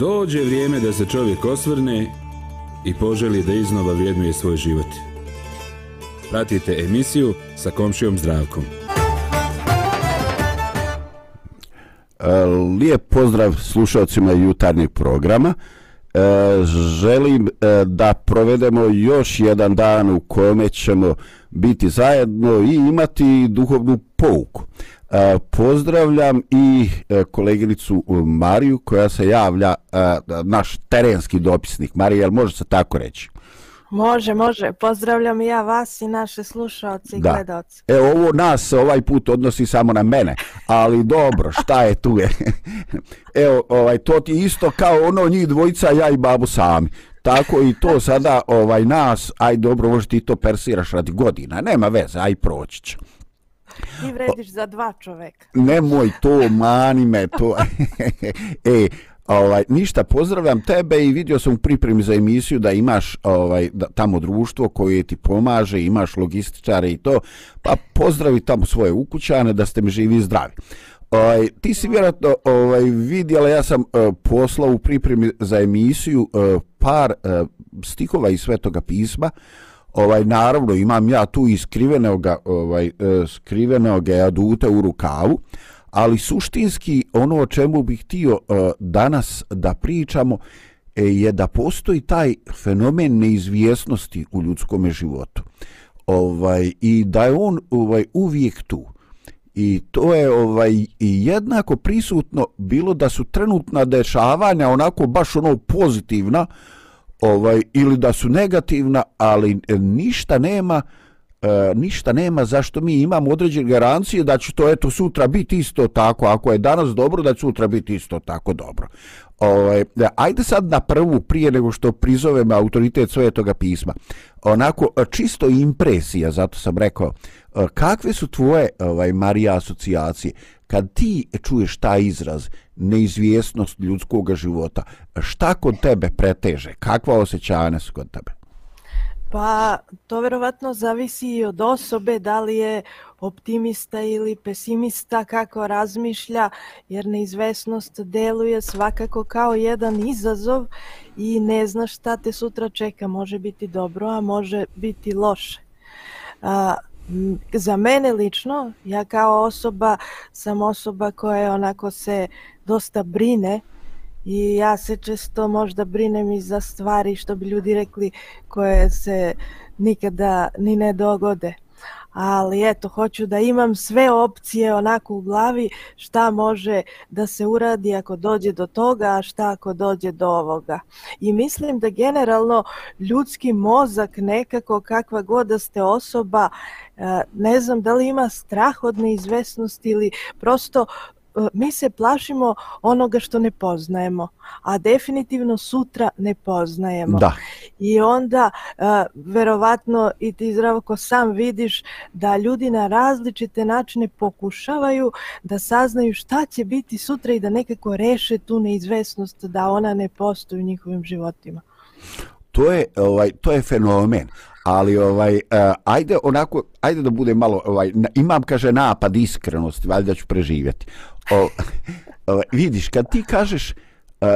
Dođe vrijeme da se čovjek osvrne i poželi da iznova vrijednuje svoj život. Pratite emisiju sa komšijom zdravkom. E, lijep pozdrav slušalcima jutarnjeg programa. E, želim e, da provedemo još jedan dan u kome ćemo biti zajedno i imati duhovnu pouku. Pozdravljam i koleginicu Mariju koja se javlja, naš terenski dopisnik. Marija, jel može se tako reći? Može, može. Pozdravljam i ja vas i naše slušalce i gledalce. E, ovo nas ovaj put odnosi samo na mene, ali dobro, šta je tu je? Evo, ovaj, to ti isto kao ono njih dvojica, ja i babu sami. Tako i to sada, ovaj, nas, aj dobro, možeš ti to persiraš radi godina, nema veze, aj proći će. Ti vrediš za dva čoveka. Nemoj to, mani me to. e, Ovaj ništa pozdravljam tebe i vidio sam u pripremi za emisiju da imaš ovaj da, tamo društvo koje ti pomaže, imaš logističare i to, pa pozdravi tamo svoje ukućane da ste mi živi i zdravi. Ovaj ti si vjerojatno ovaj vidjela ja sam eh, poslao u pripremi za emisiju eh, par eh, stihova iz Svetoga pisma. Ovaj naravno imam ja tu iskrivenog ovaj skrivenoga skrivenog adute u rukavu ali suštinski ono o čemu bih htio uh, danas da pričamo e, je da postoji taj fenomen neizvjesnosti u ljudskom životu. Ovaj i da je on ovaj uvijek tu. I to je ovaj i jednako prisutno bilo da su trenutna dešavanja onako baš ono pozitivna ovaj ili da su negativna, ali e, ništa nema e, ništa nema zašto mi imamo određene garancije da će to eto sutra biti isto tako. Ako je danas dobro da će sutra biti isto tako dobro. Ovaj e, ajde sad na prvu prije nego što prizovem autoritet svetoga pisma. Onako e, čisto impresija zato sam rekao Eh, kakve su tvoje ovaj Marija asocijacije kad ti čuješ taj izraz neizvjesnost ljudskog života šta kod tebe preteže kakva osjećanja su kod tebe Pa to verovatno zavisi i od osobe, da li je optimista ili pesimista, kako razmišlja, jer neizvesnost deluje svakako kao jedan izazov i ne znaš šta te sutra čeka. Može biti dobro, a može biti loše. A, Mm, za mene lično, ja kao osoba sam osoba koja onako se dosta brine I ja se često možda brinem i za stvari što bi ljudi rekli koje se nikada ni ne dogode. Ali eto, hoću da imam sve opcije onako u glavi šta može da se uradi ako dođe do toga, a šta ako dođe do ovoga. I mislim da generalno ljudski mozak nekako kakva god da ste osoba, eh, ne znam da li ima strah od neizvesnosti ili prosto mi se plašimo onoga što ne poznajemo, a definitivno sutra ne poznajemo. Da. I onda, uh, verovatno, i ti zdravko sam vidiš da ljudi na različite načine pokušavaju da saznaju šta će biti sutra i da nekako reše tu neizvesnost da ona ne postoji u njihovim životima. To je, ovaj, to je fenomen ali ovaj uh, ajde onako ajde da bude malo ovaj imam kaže napad iskrenosti valjda ću preživjeti. O, ovaj, vidiš kad ti kažeš uh,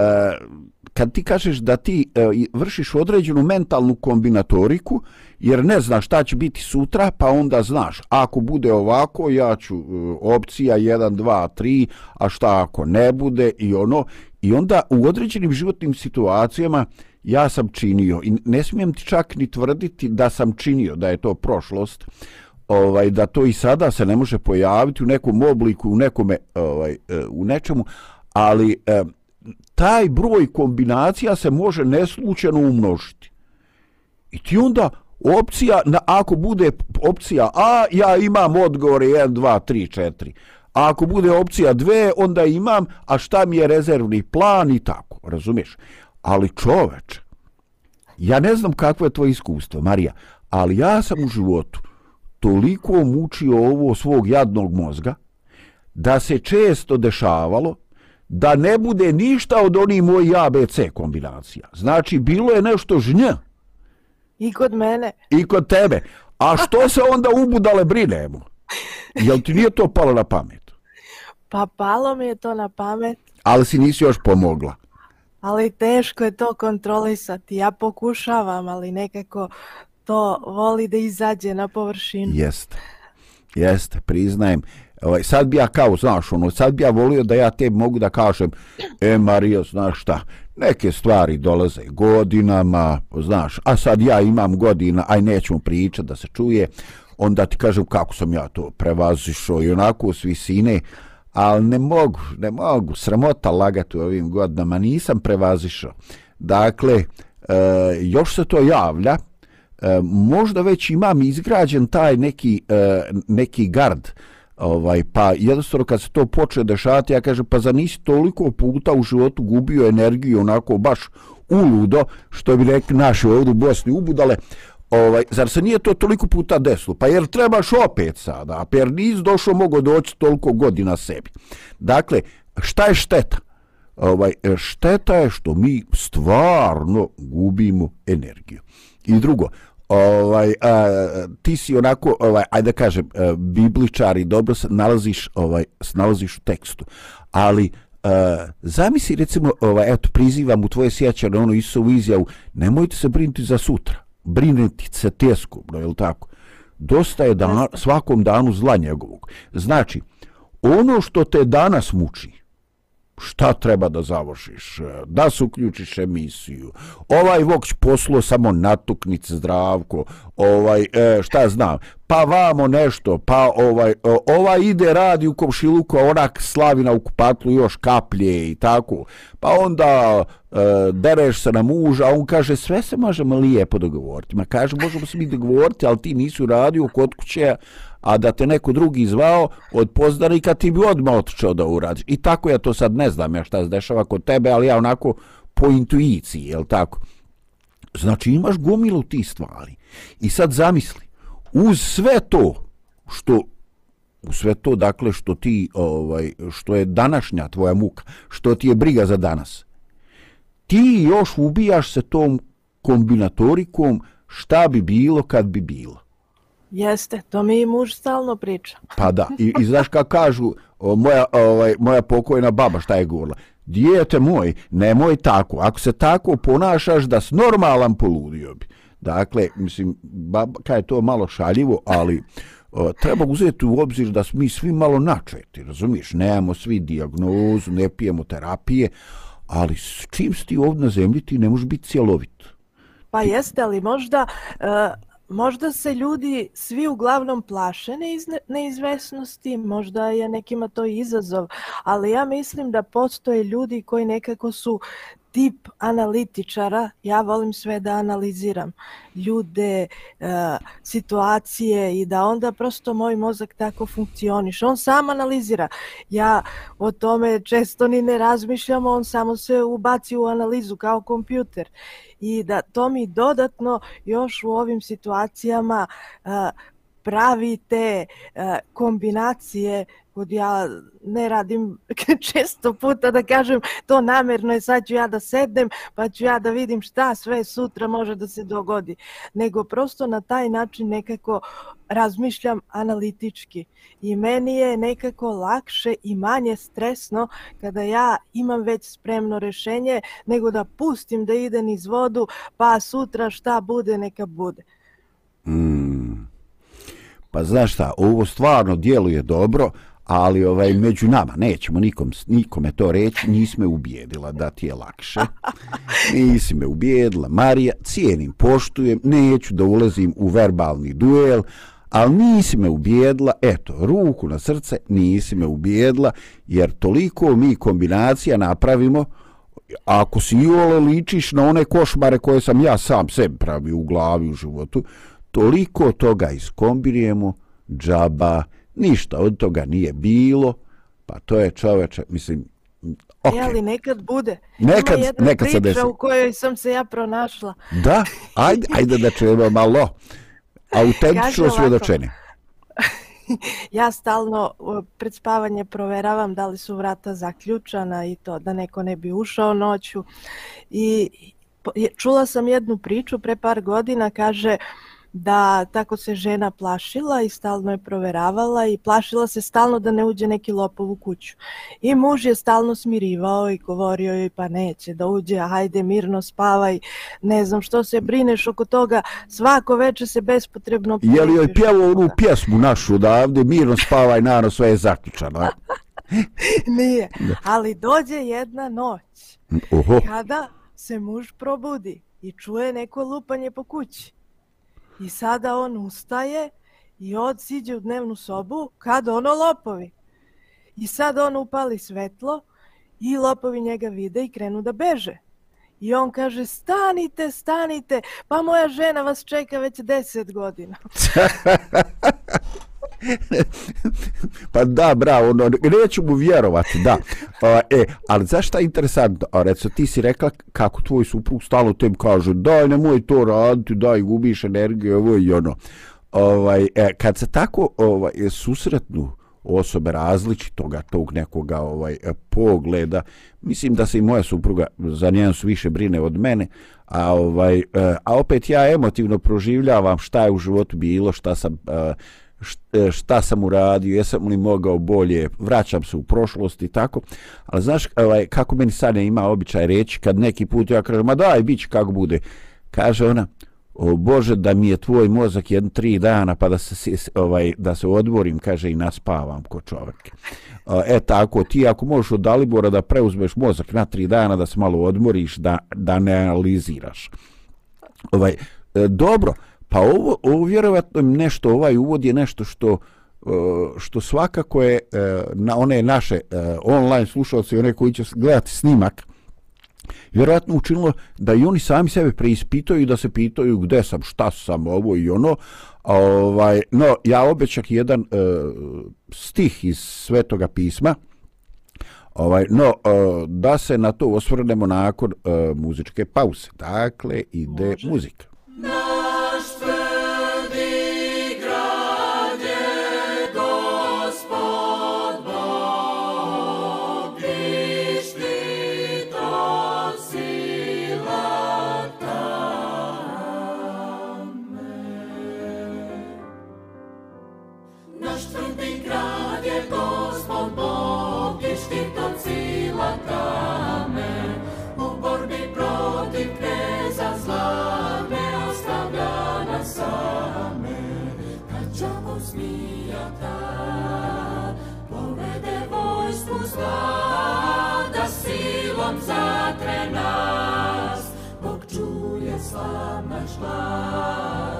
kad ti kažeš da ti uh, vršiš određenu mentalnu kombinatoriku jer ne znaš šta će biti sutra pa onda znaš ako bude ovako ja ću uh, opcija 1 2 3 a šta ako ne bude i ono i onda u određenim životnim situacijama ja sam činio i ne smijem ti čak ni tvrditi da sam činio da je to prošlost ovaj da to i sada se ne može pojaviti u nekom obliku u nekome ovaj e, u nečemu ali eh, taj broj kombinacija se može neslučajno umnožiti. I ti onda opcija na ako bude opcija A ja imam odgovore 1 2 3 4 a ako bude opcija 2 onda imam a šta mi je rezervni plan i tako razumiješ? Ali čoveč ja ne znam kakvo je tvoje iskustvo Marija ali ja sam u životu toliko mučio ovo svog jadnog mozga da se često dešavalo da ne bude ništa od onih mojih ABC kombinacija. Znači, bilo je nešto žnj. I kod mene. I kod tebe. A što se onda ubudale brinemo? Jel ti nije to palo na pamet? Pa palo mi je to na pamet. Ali si nisi još pomogla ali teško je to kontrolisati. Ja pokušavam, ali nekako to voli da izađe na površinu. Jeste, jeste, priznajem. Ovaj, sad bi ja kao, znaš, ono, sad bi ja volio da ja te mogu da kažem, e, Mario, znaš šta, neke stvari dolaze godinama, znaš, a sad ja imam godina, aj nećemo pričati da se čuje, onda ti kažem kako sam ja to prevazišao i onako s visine, ali ne mogu, ne mogu, sramota lagati u ovim godinama, nisam prevazišao. Dakle, e, još se to javlja, e, možda već imam izgrađen taj neki, e, neki gard, ovaj pa jednostavno kad se to počne dešavati ja kažem pa za nisi toliko puta u životu gubio energiju onako baš uludo što bi rekli naši ovdje u Bosni ubudale ovaj zar se nije to toliko puta desilo? Pa jer trebaš opet sada? Pa jer nis došao mogo doći toliko godina sebi. Dakle šta je šteta? Ovaj šteta je što mi stvarno gubimo energiju. I drugo ovaj a, ti si onako ovaj ajde da kažem e, bibličar i dobro se nalaziš ovaj nalaziš u tekstu. Ali Uh, zamisli recimo ovaj eto prizivam u tvoje sjećanje ono Isusovu izjavu nemojte se brinuti za sutra brinuti se teško no je tako? Dosta je dan, svakom danu zla njegovog. Znači ono što te danas muči šta treba da završiš, da se uključiš emisiju, ovaj vokć poslo samo natuknice zdravko, ovaj, e, šta znam, pa vamo nešto, pa ovaj, ovaj ide radi u komšiluku, a onak slavi na ukupatlu još kaplje i tako, pa onda e, E, dereš se na muža, a on kaže sve se možemo lijepo dogovoriti, ma kaže možemo se mi dogovoriti, ali ti nisi radio kod kuće, a da te neko drugi zvao od pozdanika ti bi odmah otičao da uradiš. I tako ja to sad ne znam ja šta se dešava kod tebe, ali ja onako po intuiciji, jel tako? Znači imaš gomilu ti stvari. I sad zamisli, uz sve to što u sve to dakle što ti ovaj što je današnja tvoja muka, što ti je briga za danas. Ti još ubijaš se tom kombinatorikom šta bi bilo kad bi bilo. Jeste, to mi i muž stalno priča. Pa da, i, i znaš kako kažu, o, moja, ovaj, moja pokojna baba šta je govorila, dijete moj, nemoj tako, ako se tako ponašaš da s normalan poludio bi. Dakle, mislim, baba, kaj je to malo šaljivo, ali o, treba uzeti u obzir da smo mi svi malo načeti, razumiješ, nemamo svi diagnozu, ne pijemo terapije, ali s čim si ti ovdje na zemlji ti ne možeš biti cjelovit. Pa jeste, ali možda... Uh možda se ljudi svi uglavnom plaše neizvesnosti, možda je nekima to izazov, ali ja mislim da postoje ljudi koji nekako su tip analitičara, ja volim sve da analiziram ljude, e, situacije i da onda prosto moj mozak tako funkcioniš. On sam analizira. Ja o tome često ni ne razmišljam, on samo se ubaci u analizu kao kompjuter i da to mi dodatno još u ovim situacijama e, pravi te eh, kombinacije kod ja ne radim često puta da kažem to namerno je sad ću ja da sedem pa ću ja da vidim šta sve sutra može da se dogodi nego prosto na taj način nekako razmišljam analitički i meni je nekako lakše i manje stresno kada ja imam već spremno rešenje nego da pustim da ide niz vodu pa sutra šta bude neka bude mm pa znaš šta ovo stvarno djeluje dobro ali ovaj među nama nećemo nikom nikome to reći nisi me ubijedila da ti je lakše. Nisi me ubijedila. Marija cijenim poštujem neću da ulazim u verbalni duel ali nisi me ubijedila eto ruku na srce nisi me ubijedila jer toliko mi kombinacija napravimo ako si i ole ličiš na one košmare koje sam ja sam sebi pravio u glavi u životu toliko toga iskombinujemo džaba ništa od toga nije bilo, pa to je čoveče, mislim, Okay. Je li nekad bude? Nekad, Ima jedna nekad priča se u kojoj sam se ja pronašla. Da? Ajde, ajde da čujemo malo. Autentično svjedočenje. ja stalno pred spavanje proveravam da li su vrata zaključana i to da neko ne bi ušao noću. I čula sam jednu priču pre par godina, kaže da tako se žena plašila i stalno je proveravala i plašila se stalno da ne uđe neki lopov u kuću. I muž je stalno smirivao i govorio joj pa neće da uđe, hajde mirno spavaj, ne znam što se brineš oko toga, svako večer se bespotrebno. Je li joj pjevao onu pjesmu našu odavde, mirno spavaj, naravno sve je zaključano. Nije, ali dođe jedna noć Oho. kada se muž probudi i čuje neko lupanje po kući. I sada on ustaje i odsiđe u dnevnu sobu kad ono lopovi. I sad on upali svetlo i lopovi njega vide i krenu da beže. I on kaže, stanite, stanite, pa moja žena vas čeka već deset godina. pa da, bravo, no, neću mu vjerovati, da. A, e, ali zašto je interesantno? A, reco, ti si rekla kako tvoj suprug stalo tem kaže, daj, nemoj to raditi, daj, gubiš energiju, ovo i ono. Ovaj, e, kad se tako ovaj, susretnu osobe različitoga tog nekoga ovaj e, pogleda mislim da se i moja supruga za njen su više brine od mene a ovaj e, a opet ja emotivno proživljavam šta je u životu bilo šta sam e, E, šta sam uradio, jesam li mogao bolje, vraćam se u prošlost i tako. Ali znaš ovaj, kako meni sad ima običaj reći, kad neki put ja kažem, ma daj, bit će kako bude. Kaže ona, o Bože, da mi je tvoj mozak jedno tri dana pa da se, ovaj, da se odvorim, kaže, i naspavam ko čovjek. E tako, ti ako možeš od Dalibora da preuzmeš mozak na tri dana, da se malo odmoriš, da, da ne analiziraš. Ovaj, e, dobro, Pa ovo, ovo vjerovatno nešto, ovaj uvod je nešto što e, što svakako je e, na one naše e, online slušalce i one koji će gledati snimak vjerovatno učinilo da i oni sami sebe preispitaju i da se pitaju gde sam, šta sam, ovo i ono. Ovaj, no, ja obećak jedan stih iz Svetoga pisma, ovaj, no, da se na to osvrnemo nakon muzičke pause. Dakle, ide Može. muzika. Svada silom zatre nas, Bog čuje slavna šlaz.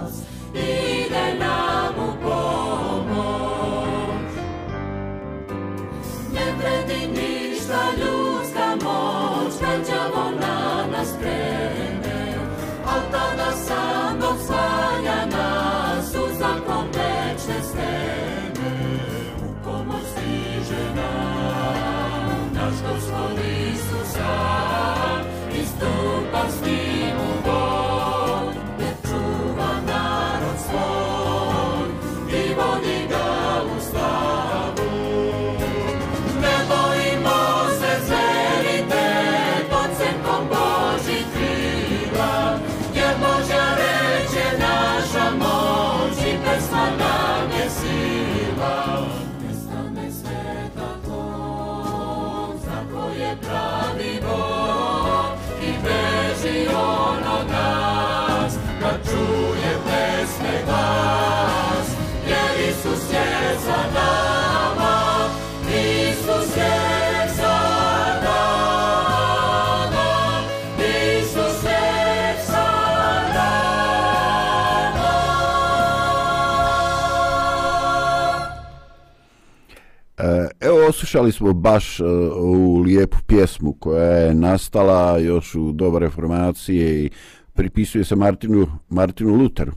Slušali smo baš e, uh, u lijepu pjesmu koja je nastala još u doba reformacije i pripisuje se Martinu, Martinu Lutheru.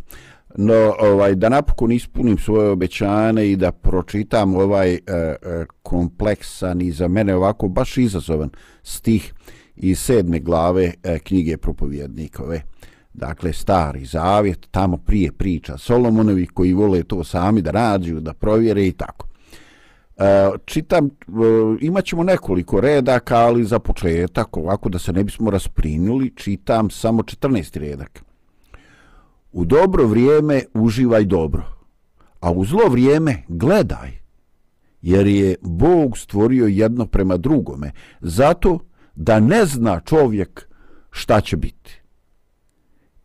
No, ovaj, da napokon ispunim svoje obećane i da pročitam ovaj uh, kompleksan i za mene ovako baš izazovan stih iz sedme glave uh, knjige propovjednikove. Dakle, stari zavjet, tamo prije priča Solomonovi koji vole to sami da rađu, da provjere i tako. E, čitam, eh, imaćemo ćemo nekoliko redaka, ali za početak, ovako da se ne bismo rasprinuli, čitam samo 14. redak. U dobro vrijeme uživaj dobro, a u zlo vrijeme gledaj, jer je Bog stvorio jedno prema drugome, zato da ne zna čovjek šta će biti.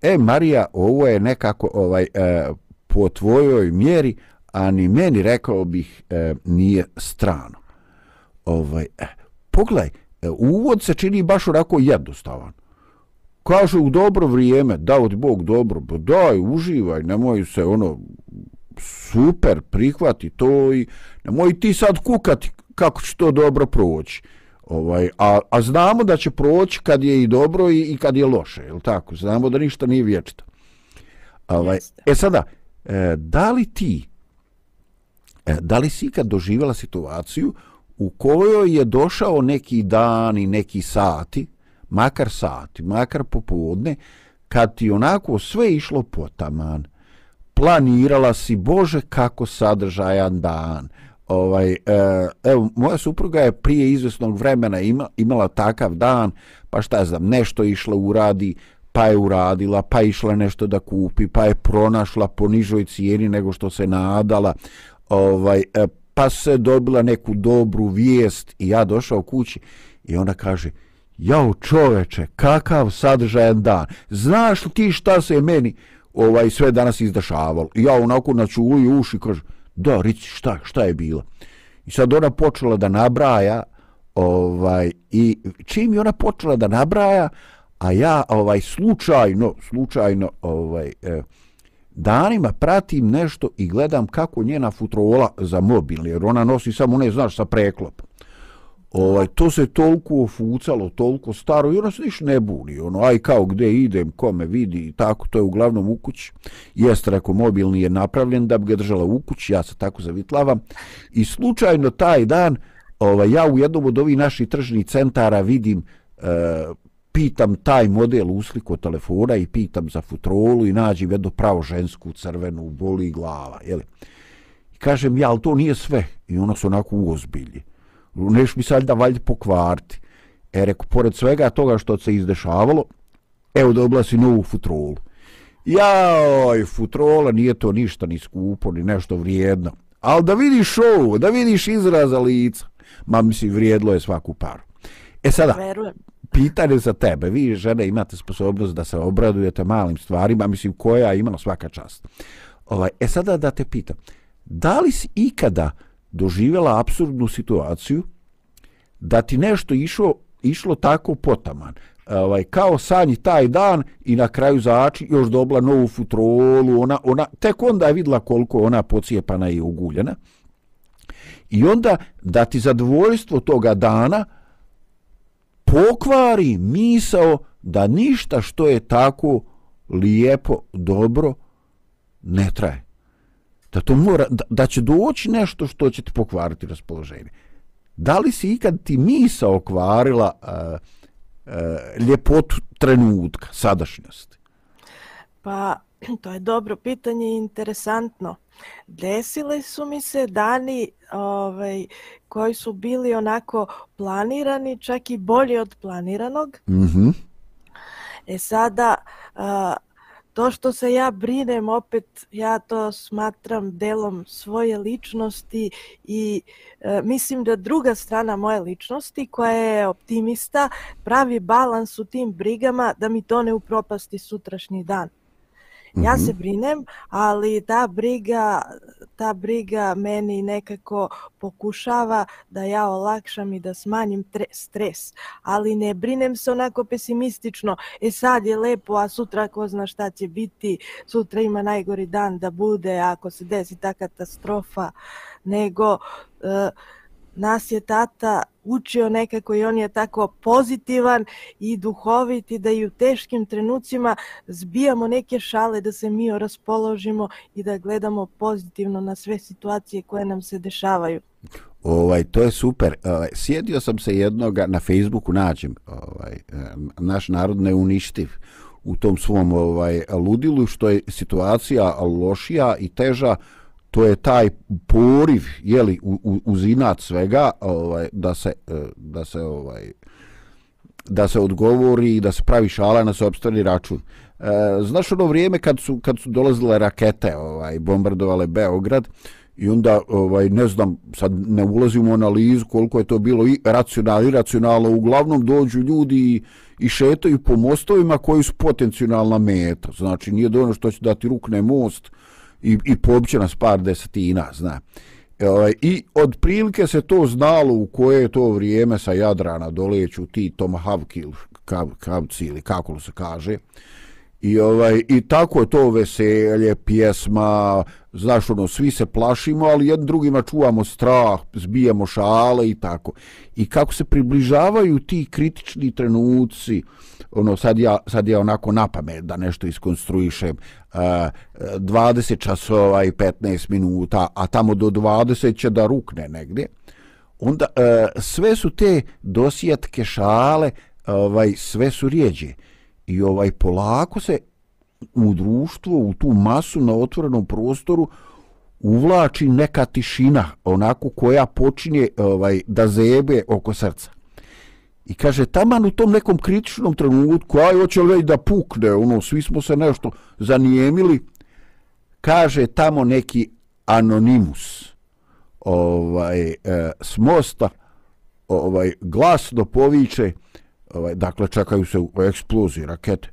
E, Marija, ovo je nekako ovaj e, po tvojoj mjeri, a ni meni, rekao bih, e, nije strano. Ovaj, e, pogledaj, e, uvod se čini baš onako jednostavan. Kaže u dobro vrijeme, dao ti Bog dobro, ba daj, uživaj, nemoj se ono, super, prihvati to i nemoj ti sad kukati kako će to dobro proći. Ovaj, a, a znamo da će proći kad je i dobro i, i kad je loše, je tako? Znamo da ništa nije vječito. Ovaj, e sada, e, da li ti, e, da li si ikad doživjela situaciju u kojoj je došao neki dan i neki sati, makar sati, makar popodne, kad ti onako sve išlo potaman, planirala si, Bože, kako sadržajan dan, ovaj, e, evo, moja supruga je prije izvesnog vremena ima, imala takav dan, pa šta znam, nešto išla uradi, pa je uradila, pa je išla nešto da kupi, pa je pronašla po nižoj cijeni nego što se nadala, ovaj, e, pa se dobila neku dobru vijest i ja došao kući i ona kaže, jao čoveče, kakav sadržajan dan, znaš li ti šta se meni ovaj sve danas izdašavalo? I ja onako na uši kaže, da, rici, šta, šta je bilo? I sad ona počela da nabraja, ovaj, i čim je ona počela da nabraja, a ja ovaj slučajno, slučajno, ovaj, eh, danima pratim nešto i gledam kako njena futrola za mobil, jer ona nosi samo, ne znaš, sa preklopom ovaj, to se toliko ofucalo, toliko staro i ona se ništa ne buni, ono, aj kao gde idem, ko me vidi i tako, to je uglavnom u kući. Jeste, rekao, mobilni je napravljen da bi ga držala u kući, ja se tako zavitlavam. I slučajno taj dan, ovaj, ja u jednom od ovih naših tržnih centara vidim, e, pitam taj model usliko telefona i pitam za futrolu i nađem jednu pravo žensku crvenu, boli glava, jeli? I kažem, ja, ali to nije sve. I ona se onako uozbilji neš mi sad da valjda pokvarti. E, reku, pored svega toga što se izdešavalo, evo dobila si novu futrolu. Jaj, futrola, nije to ništa ni skupo, ni nešto vrijedno. Ali da vidiš ovo, da vidiš izraza lica, ma mi vrijedlo je svaku paru. E sada, Verujem pitanje za tebe, vi žene imate sposobnost da se obradujete malim stvarima, mislim koja ima svaka čast. Ovaj, e sada da te pitam, da li si ikada doživjela absurdnu situaciju da ti nešto išlo, išlo tako potaman. Ovaj, kao sanji taj dan i na kraju zači još dobila novu futrolu, ona, ona, tek onda je vidjela koliko ona pocijepana i uguljena. I onda da ti zadovoljstvo toga dana pokvari misao da ništa što je tako lijepo, dobro, ne traje da to mora, da, da će doći nešto što će ti pokvariti raspoloženje. Da li si ikad ti misa okvarila uh, uh, ljepotu trenutka, sadašnjosti? Pa, to je dobro pitanje i interesantno. Desile su mi se dani ovaj, koji su bili onako planirani, čak i bolji od planiranog. Mm -hmm. E sada, uh, to što se ja brinem opet ja to smatram delom svoje ličnosti i e, mislim da druga strana moje ličnosti koja je optimista pravi balans u tim brigama da mi to ne upropasti sutrašnji dan. Ja se mhm. brinem, ali ta briga, ta briga meni nekako pokušava da ja olakšam i da smanjim stres. Ali ne brinem se onako pesimistično, e sad je lepo, a sutra ko zna šta će biti, sutra ima najgori dan da bude ako se desi ta katastrofa, nego... Uh, nas je tata učio nekako i on je tako pozitivan i duhovit i da i u teškim trenucima zbijamo neke šale da se mi raspoložimo i da gledamo pozitivno na sve situacije koje nam se dešavaju. Ovaj to je super. Ovaj sjedio sam se jednoga na Facebooku nađem, ovaj naš narod ne uništiv u tom svom ovaj ludilu što je situacija lošija i teža to je taj poriv je li uz inat svega ovaj da se e, da se ovaj da se odgovori i da se pravi šala na sopstveni račun. E, znaš ono vrijeme kad su, kad su dolazile rakete, ovaj, bombardovale Beograd, i onda, ovaj, ne znam, sad ne ulazimo u analizu koliko je to bilo i racionalno i racionalno, uglavnom dođu ljudi i, i šetaju po mostovima koji su potencijalna meta. Znači, nije dovoljno što će dati rukne most i, i pobiće nas par desetina, zna. E, ovaj, I od prilike se to znalo u koje je to vrijeme sa Jadrana doleću ti Tomahawk ili kavci ili kako se kaže. I, ovaj, I tako je to veselje, pjesma, znaš, ono, svi se plašimo, ali jednim drugima čuvamo strah, zbijamo šale i tako. I kako se približavaju ti kritični trenuci, ono, sad ja, sad ja onako na pamet da nešto iskonstruišem, eh, uh, 20 časova i 15 minuta, a tamo do 20 će da rukne negdje, onda uh, sve su te dosjetke šale, ovaj, sve su rijeđe. I ovaj polako se u društvo, u tu masu na otvorenom prostoru uvlači neka tišina, onako koja počinje ovaj, da zebe oko srca. I kaže, taman u tom nekom kritičnom trenutku, aj, hoće li da pukne, ono, svi smo se nešto zanijemili, kaže tamo neki anonimus ovaj, e, s mosta, ovaj, glasno poviče, ovaj, dakle, čekaju se eksplozije, rakete,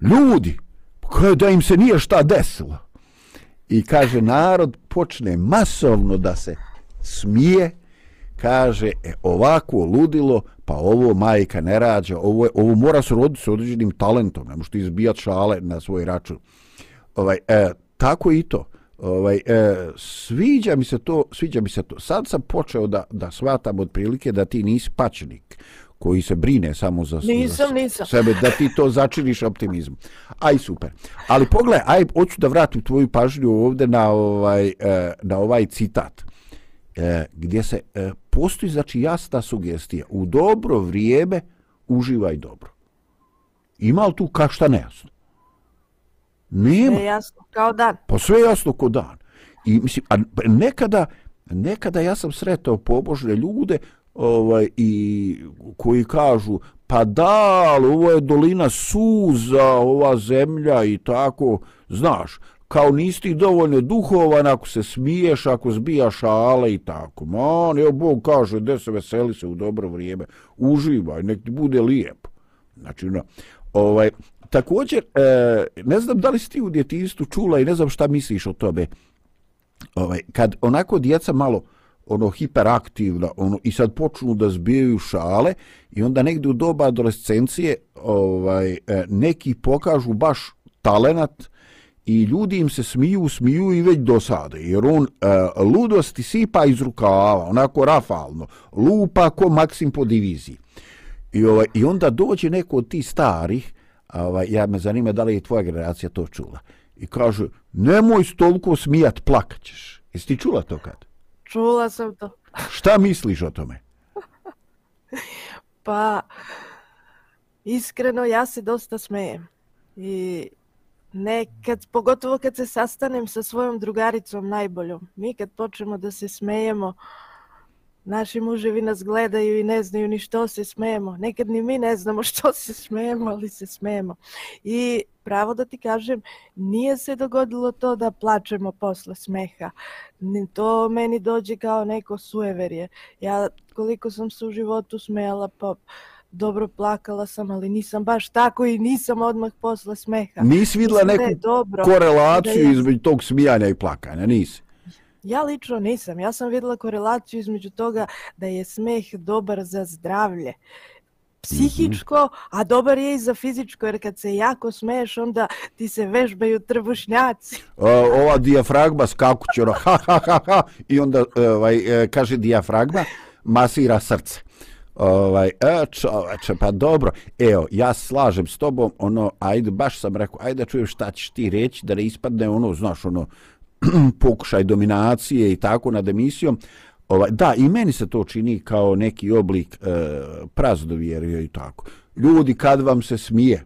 ljudi, koje da im se nije šta desilo. I kaže, narod počne masovno da se smije, kaže, e, ovako ludilo, pa ovo majka ne rađa, ovo, ovo mora se roditi s određenim talentom, ne možete izbijati šale na svoj račun. Ovaj, e, tako i to. Ovaj, e, sviđa mi se to, sviđa mi se to. Sad sam počeo da, da shvatam od prilike da ti nisi pačnik koji se brine samo za, nisam, za nisam. sebe, da ti to začiniš optimizmu. Aj, super. Ali pogledaj, aj, hoću da vratim tvoju pažnju ovdje na ovaj, e, na ovaj citat, e, gdje se e, postoji, znači, jasna sugestija. U dobro vrijeme uživaj dobro. Ima li tu ka šta nejasno? Nema. Sve jasno kao dan. Pa sve jasno kao dan. I mislim, a nekada, nekada ja sam sretao pobožne ljude ovaj i koji kažu pa da, ali ovo je dolina suza, ova zemlja i tako, znaš, kao nisi ti dovoljno duhovan ako se smiješ, ako zbijaš šale i tako. Man, evo Bog kaže, gde se veseli se u dobro vrijeme, uživaj, nek ti bude lijepo. Znači, no, ovaj, također, e, ne znam da li si ti u djetinstvu čula i ne znam šta misliš o tome, ovaj, kad onako djeca malo, ono hiperaktivna ono i sad počnu da zbijaju šale i onda negdje u doba adolescencije ovaj e, neki pokažu baš talenat i ljudi im se smiju, smiju i već dosade jer on e, ludosti sipa iz rukava, onako rafalno lupa ko maksim po diviziji i, ovaj, i onda dođe neko od tih starih ovaj, ja me zanima da li je tvoja generacija to čula i kaže nemoj toliko smijat plakaćeš jesi ti čula to kad? Čula sam to. Šta misliš o tome? pa, iskreno, ja se dosta smejem. I nekad, pogotovo kad se sastanem sa svojom drugaricom najboljom, mi kad počnemo da se smejemo, naši muževi nas gledaju i ne znaju ni što se smijemo. Nekad ni mi ne znamo što se smijemo, ali se smijemo. I pravo da ti kažem, nije se dogodilo to da plačemo posle smeha. To meni dođe kao neko sueverje. Ja koliko sam se u životu smijela, pa dobro plakala sam, ali nisam baš tako i nisam odmah posle smeha. Nisi videla neku dobro, korelaciju između tog smijanja i plakanja, nisi? Ja lično nisam. Ja sam videla korelaciju između toga da je smeh dobar za zdravlje psihičko, mm -hmm. a dobar je i za fizičko, jer kad se jako smeješ, onda ti se vežbaju trbušnjaci. O, ova dijafragma skakuće, ono, ha, ha, ha, ha, i onda e, ovaj, e, kaže dijafragma, masira srce. Ovaj, e, čoveče, pa dobro. Evo, ja slažem s tobom, ono, ajde, baš sam rekao, ajde da čujem šta ćeš ti reći, da ne ispadne ono, znaš, ono, pokušaj dominacije i tako nad emisijom. Ovaj, da, i meni se to čini kao neki oblik e, prazdovjerja i tako. Ljudi, kad vam se smije,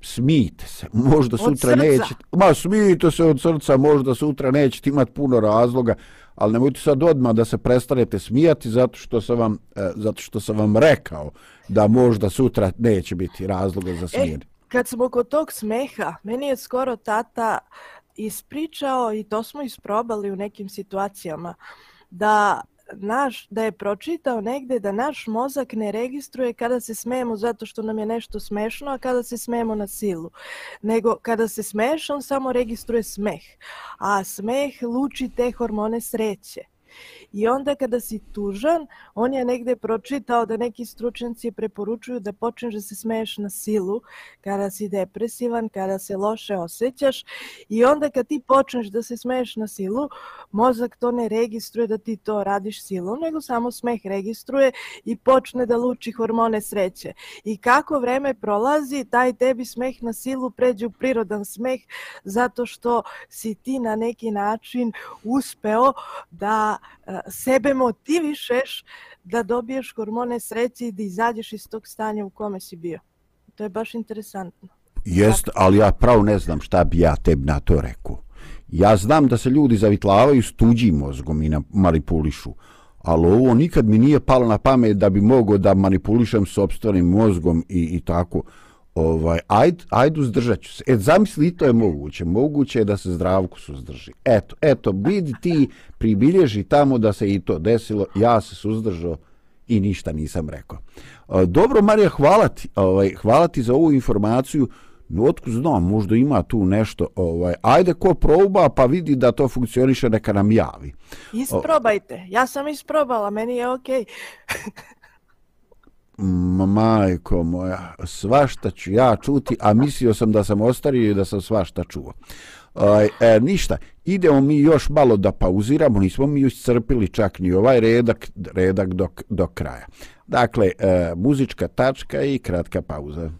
smijte se, možda Od sutra srca. nećete, ma smijte se od srca, možda sutra nećete imati puno razloga, ali nemojte sad odmah da se prestanete smijati zato što sam vam, e, zato što sam vam rekao da možda sutra neće biti razloga za E, smijeni. kad smo kod tog smeha, meni je skoro tata ispričao i to smo isprobali u nekim situacijama, da naš, da je pročitao negde da naš mozak ne registruje kada se smejemo zato što nam je nešto smešno, a kada se smejemo na silu. Nego kada se smeješ, on samo registruje smeh. A smeh luči te hormone sreće. I onda kada si tužan, on je negde pročitao da neki stručnjaci preporučuju da počneš da se smeješ na silu kada si depresivan, kada se loše osjećaš i onda kad ti počneš da se smeješ na silu, mozak to ne registruje da ti to radiš silom, nego samo smeh registruje i počne da luči hormone sreće. I kako vreme prolazi, taj tebi smeh na silu pređe u prirodan smeh zato što si ti na neki način uspeo da eh, sebe motivišeš da dobiješ hormone sreće i da izađeš iz tog stanja u kome si bio. To je baš interesantno. Jest, ali ja pravo ne znam šta bi ja tebi na to rekao. Ja znam da se ljudi zavitlavaju s tuđim mozgom i manipulišu, ali ovo nikad mi nije palo na pamet da bi mogao da manipulišem sobstvenim mozgom i, i tako. Ovaj, ajde, ajde uzdržat ću se. E, zamisli, to je moguće. Moguće je da se zdravku suzdrži. Eto, eto, vidi ti, pribilježi tamo da se i to desilo. Ja se suzdržao i ništa nisam rekao. Dobro, Marija, hvala ti, ovaj, hvala ti za ovu informaciju. No, otkud znam, možda ima tu nešto. Ovaj, ajde, ko proba pa vidi da to funkcioniše, neka nam javi. Isprobajte. Ja sam isprobala, meni je okej. Ma, majko moja, svašta ću ja čuti, a mislio sam da sam ostario i da sam svašta čuo. Aj, e, ništa, idemo mi još malo da pauziramo, nismo mi iscrpili čak ni ovaj redak, redak do, do kraja. Dakle, e, muzička tačka i kratka pauza.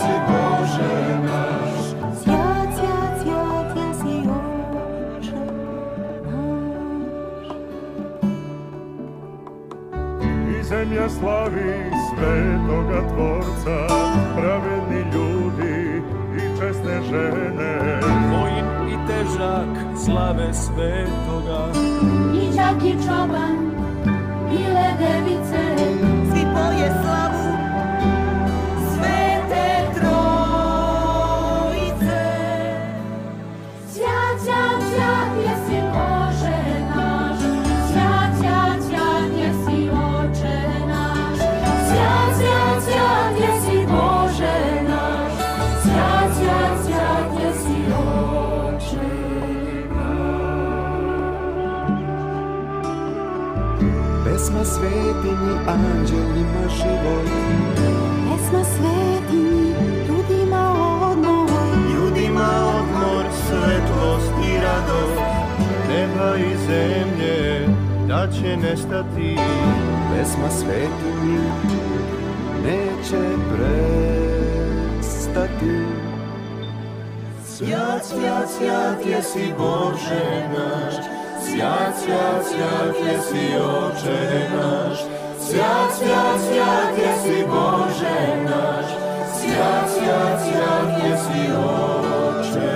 Bože naš. I zemlja slavi svetoga tvorca, pravedni ljudi i česne žene. Vojin i težak slave svetoga, I čak i čoban, bile device Svi poje slavu svetinji anđelima život, Pesma svetinji, ljudima odmor. Ljudima odmor, svetlost i radost, neba i zemlje, da će nestati. pesma svetinji neće prestati. Svjat, svjat, svjat jesi Bože naš, svjat, svjat, svjat jesi Oče naš, svjat, svjat, svjat jesi Bože naš, svjat, svjat, svjat jesi Oče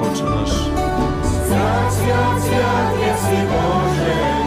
Oče naš, Svjat, svjat, svjat jesi Bože naš, i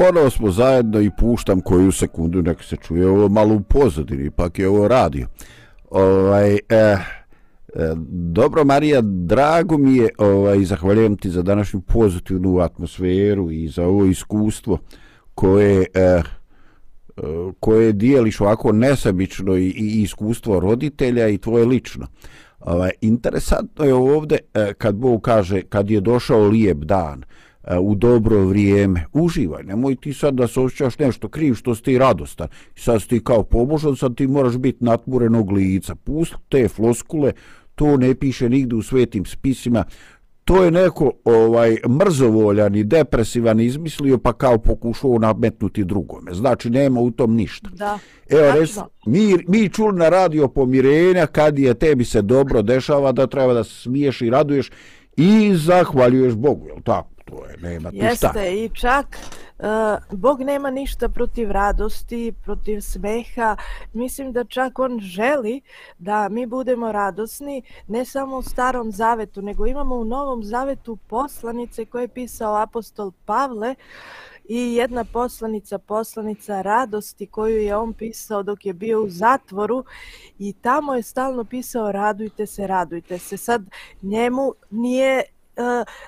Ponovo smo zajedno i puštam koju sekundu, neka se čuje ovo malo u pozadini, pak je ovo radio. Ovaj, eh, eh, dobro Marija, drago mi je, ovaj, zahvaljujem ti za današnju pozitivnu atmosferu i za ovo iskustvo koje, eh, koje dijeliš ovako nesabično i, i iskustvo roditelja i tvoje lično. Ovaj, interesantno je ovdje eh, kad Bog kaže, kad je došao lijep dan, u dobro vrijeme. Uživaj, nemoj ti sad da se osjećaš nešto kriv što si ti radostan. Sad si ti kao pobožan, sad ti moraš biti natmurenog lica. Pusti te floskule, to ne piše nigde u svetim spisima. To je neko ovaj mrzovoljan i depresivan izmislio pa kao pokušao nametnuti drugome. Znači nema u tom ništa. Da. Evo res, mi, mi čuli na radio pomirenja kad je tebi se dobro dešava da treba da smiješ i raduješ i zahvaljuješ Bogu, je tako? To je, nema tu Jeste, šta. i čak uh, Bog nema ništa protiv radosti, protiv smeha. Mislim da čak on želi da mi budemo radosni, ne samo u starom zavetu, nego imamo u novom zavetu poslanice koje je pisao apostol Pavle, i jedna poslanica, poslanica radosti koju je on pisao dok je bio u zatvoru i tamo je stalno pisao radujte se, radujte se. Sad njemu nije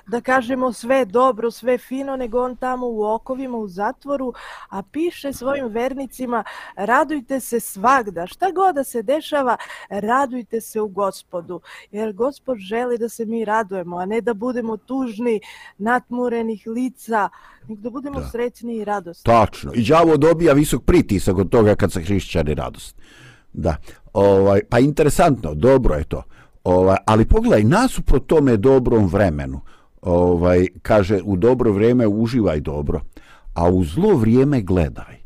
da kažemo sve dobro, sve fino, nego on tamo u okovima, u zatvoru, a piše svojim vernicima, radujte se svagda, šta god da se dešava, radujte se u gospodu, jer gospod želi da se mi radujemo, a ne da budemo tužni, natmurenih lica, nego da budemo da. srećni i radosni. Tačno, i đavo dobija visok pritisak od toga kad se hrišćani radost. Da, ovaj, pa interesantno, dobro je to. Ovaj, ali pogledaj, nasuprot tome dobrom vremenu, ovaj, kaže, u dobro vrijeme uživaj dobro, a u zlo vrijeme gledaj.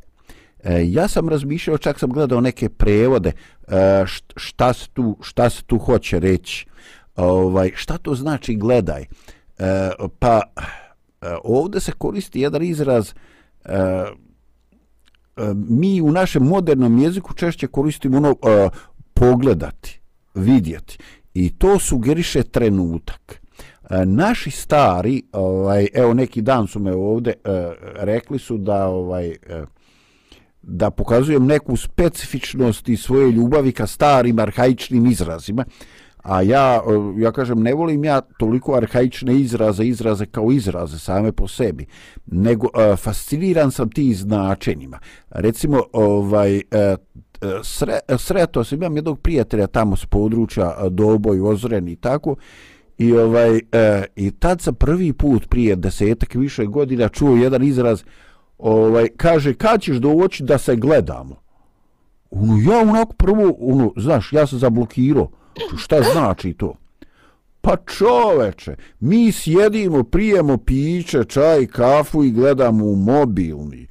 E, ja sam razmišljao, čak sam gledao neke prevode, e, šta, se tu, šta se tu hoće reći. Ovaj, šta to znači gledaj? E, pa, e, ovdje se koristi jedan izraz, e, e, mi u našem modernom jeziku češće koristimo ono e, pogledati, vidjeti i to sugeriše trenutak. E, naši stari, ovaj, evo neki dan su me ovde e, rekli su da ovaj e, da pokazujem neku specifičnost i svoje ljubavi ka starim arhaičnim izrazima, a ja, ja kažem, ne volim ja toliko arhaične izraze, izraze kao izraze same po sebi, nego fasciniran sam ti značenjima. Recimo, ovaj, E, sre, e, sreto sam, imam jednog prijatelja tamo s područja e, Doboj, Ozren i tako, i, ovaj, e, i tad sam prvi put prije desetak više godina čuo jedan izraz, ovaj, kaže, kad ćeš doći da se gledamo? Ono, ja onako prvo, ono, znaš, ja sam zablokirao, šta znači to? Pa čoveče, mi sjedimo, prijemo piće, čaj, kafu i gledamo u mobilni.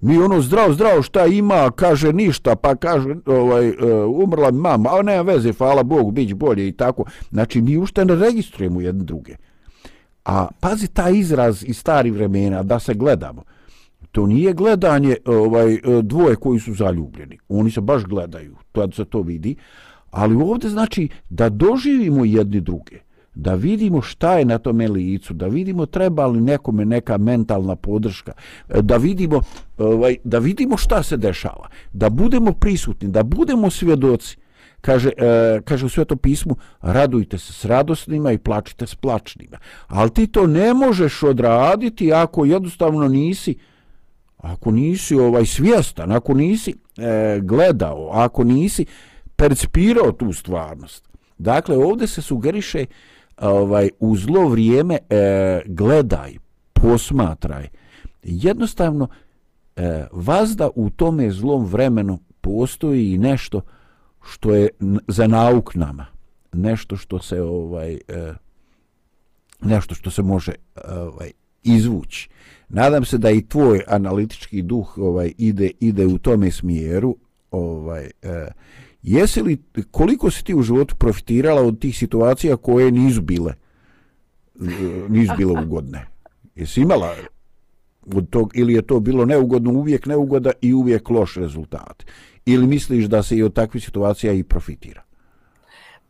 Mi ono zdravo, zdravo, šta ima, kaže ništa, pa kaže, ovaj, e, umrla mi mama, a nema veze, hvala Bogu, bit bolje i tako. Znači, mi ušte ne registrujemo jedne druge. A pazi ta izraz iz starih vremena, da se gledamo. To nije gledanje ovaj e, dvoje koji su zaljubljeni. Oni se baš gledaju, to se to vidi. Ali ovdje znači da doživimo jedni druge da vidimo šta je na tome licu, da vidimo treba li nekome neka mentalna podrška, e, da vidimo, ovaj, da vidimo šta se dešava, da budemo prisutni, da budemo svjedoci. Kaže, e, kaže u svetom pismu, radujte se s radosnima i plačite s plačnima. Ali ti to ne možeš odraditi ako jednostavno nisi, ako nisi ovaj svjestan, ako nisi e, gledao, ako nisi percipirao tu stvarnost. Dakle, ovdje se sugeriše ovaj u zlo vrijeme e, gledaj, posmatraj. Jednostavno e, vazda u tome zlom vremenu postoji i nešto što je za nauk nama. Nešto što se ovaj e, nešto što se može ovaj izvući. Nadam se da i tvoj analitički duh ovaj ide ide u tome smjeru, ovaj e, Jesi li, koliko si ti u životu profitirala od tih situacija koje nisu bile, nisu bile ugodne? Jesi imala od tog, ili je to bilo neugodno, uvijek neugoda i uvijek loš rezultat? Ili misliš da se i od takvih situacija i profitira?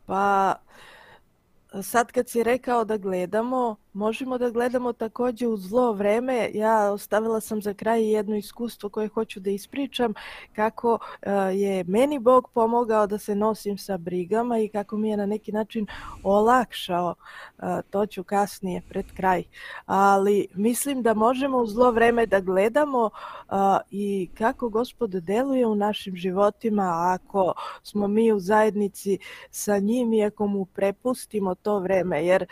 Pa, sad kad si rekao da gledamo, možemo da gledamo takođe u zlo vreme. Ja ostavila sam za kraj jedno iskustvo koje hoću da ispričam, kako e, je meni Bog pomogao da se nosim sa brigama i kako mi je na neki način olakšao, e, to ću kasnije pred kraj. Ali mislim da možemo u zlo vreme da gledamo e, i kako Gospod deluje u našim životima ako smo mi u zajednici sa njim i ako mu prepustimo to vreme. Jer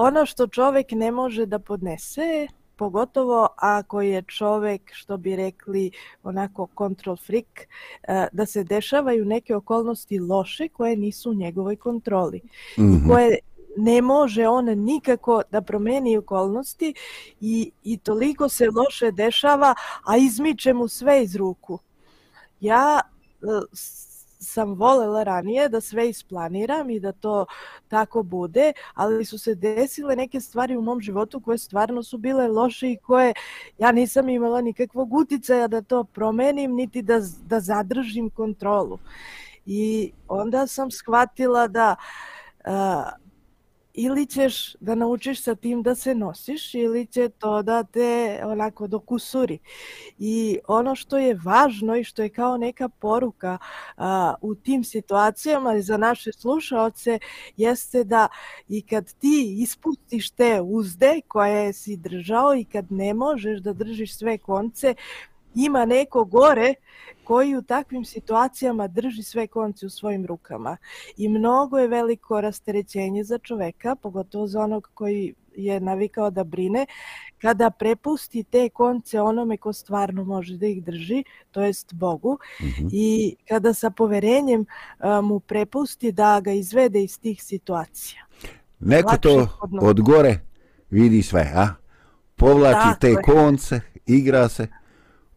ono što čovek ne može da podnese, pogotovo ako je čovek, što bi rekli, onako control freak, uh, da se dešavaju neke okolnosti loše koje nisu u njegovoj kontroli. Mm -hmm. koje ne može on nikako da promeni okolnosti i, i toliko se loše dešava, a izmiče mu sve iz ruku. Ja uh, sam volela ranije da sve isplaniram i da to tako bude, ali su se desile neke stvari u mom životu koje stvarno su bile loše i koje ja nisam imala nikakvog uticaja da to promenim, niti da, da zadržim kontrolu. I onda sam shvatila da uh, ili ćeš da naučiš sa tim da se nosiš ili će to da te onako dokusuri. I ono što je važno i što je kao neka poruka a, u tim situacijama za naše slušaoce jeste da i kad ti ispustiš te uzde koje si držao i kad ne možeš da držiš sve konce, ima neko gore koji u takvim situacijama drži sve konce u svojim rukama. I mnogo je veliko rasterećenje za čoveka, pogotovo za onog koji je navikao da brine, kada prepusti te konce onome ko stvarno može da ih drži, to jest Bogu, mm -hmm. i kada sa poverenjem mu prepusti da ga izvede iz tih situacija. Neko Lakše to od gore vidi sve, a? Povlači dakle. te konce, igra se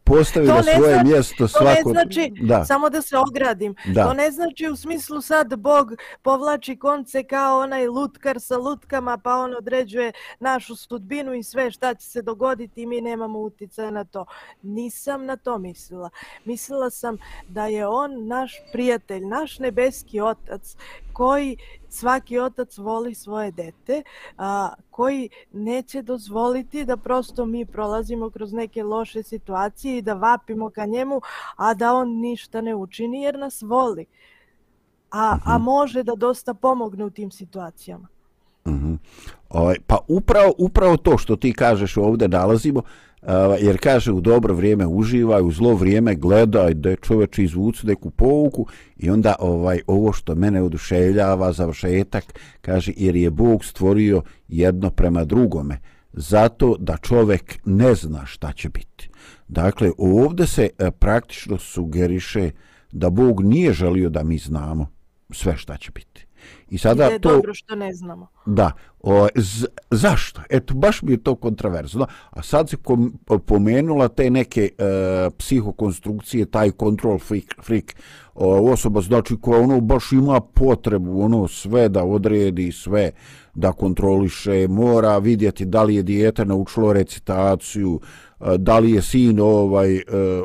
postavi na svoje znači, mjesto svako... To ne znači, da. samo da se ogradim, da. to ne znači u smislu sad Bog povlači konce kao onaj lutkar sa lutkama pa on određuje našu sudbinu i sve šta će se dogoditi i mi nemamo utjecaja na to. Nisam na to mislila. Mislila sam da je on naš prijatelj, naš nebeski otac koji svaki otac voli svoje dete, a, koji neće dozvoliti da prosto mi prolazimo kroz neke loše situacije i da vapimo ka njemu, a da on ništa ne učini jer nas voli. A, a mhm. može da dosta pomogne u tim situacijama. Mm -hmm. ovaj, pa upravo, upravo to što ti kažeš ovdje nalazimo, jer kaže u dobro vrijeme uživaj, u zlo vrijeme gledaj da je čoveč izvucu neku pouku i onda ovaj ovo što mene oduševljava završetak, kaže jer je Bog stvorio jedno prema drugome zato da čovek ne zna šta će biti. Dakle, ovdje se e, praktično sugeriše da Bog nije želio da mi znamo sve šta će biti. I sada je to dobro što ne znamo. Da. O, z, zašto? Eto, baš mi je to kontraverzno. A sad se kom, pomenula te neke e, psihokonstrukcije, taj control freak, freak o, osoba, znači koja ono baš ima potrebu ono sve da odredi, sve da kontroliše, mora vidjeti da li je dijete naučilo recitaciju, e, da li je sin ovaj e,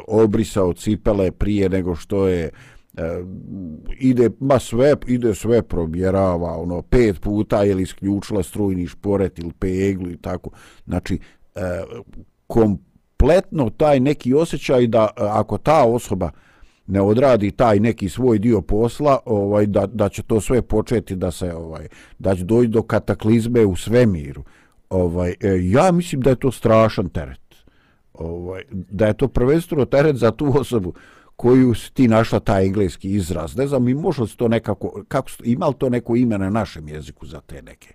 obrisao cipele prije nego što je e, ide ma sve ide sve probjerava ono pet puta je li isključila strujni šporet ili peglu i tako. Znači e, kompletno taj neki osjećaj da e, ako ta osoba ne odradi taj neki svoj dio posla ovaj da, da će to sve početi da se ovaj da će doći do kataklizme u svemiru. Ovaj e, ja mislim da je to strašan teret. Ovaj da je to prvenstveno teret za tu osobu koju si ti našla taj engleski izraz. Ne znam, možda se to nekako, kako, ima li to neko ime na našem jeziku za te neke?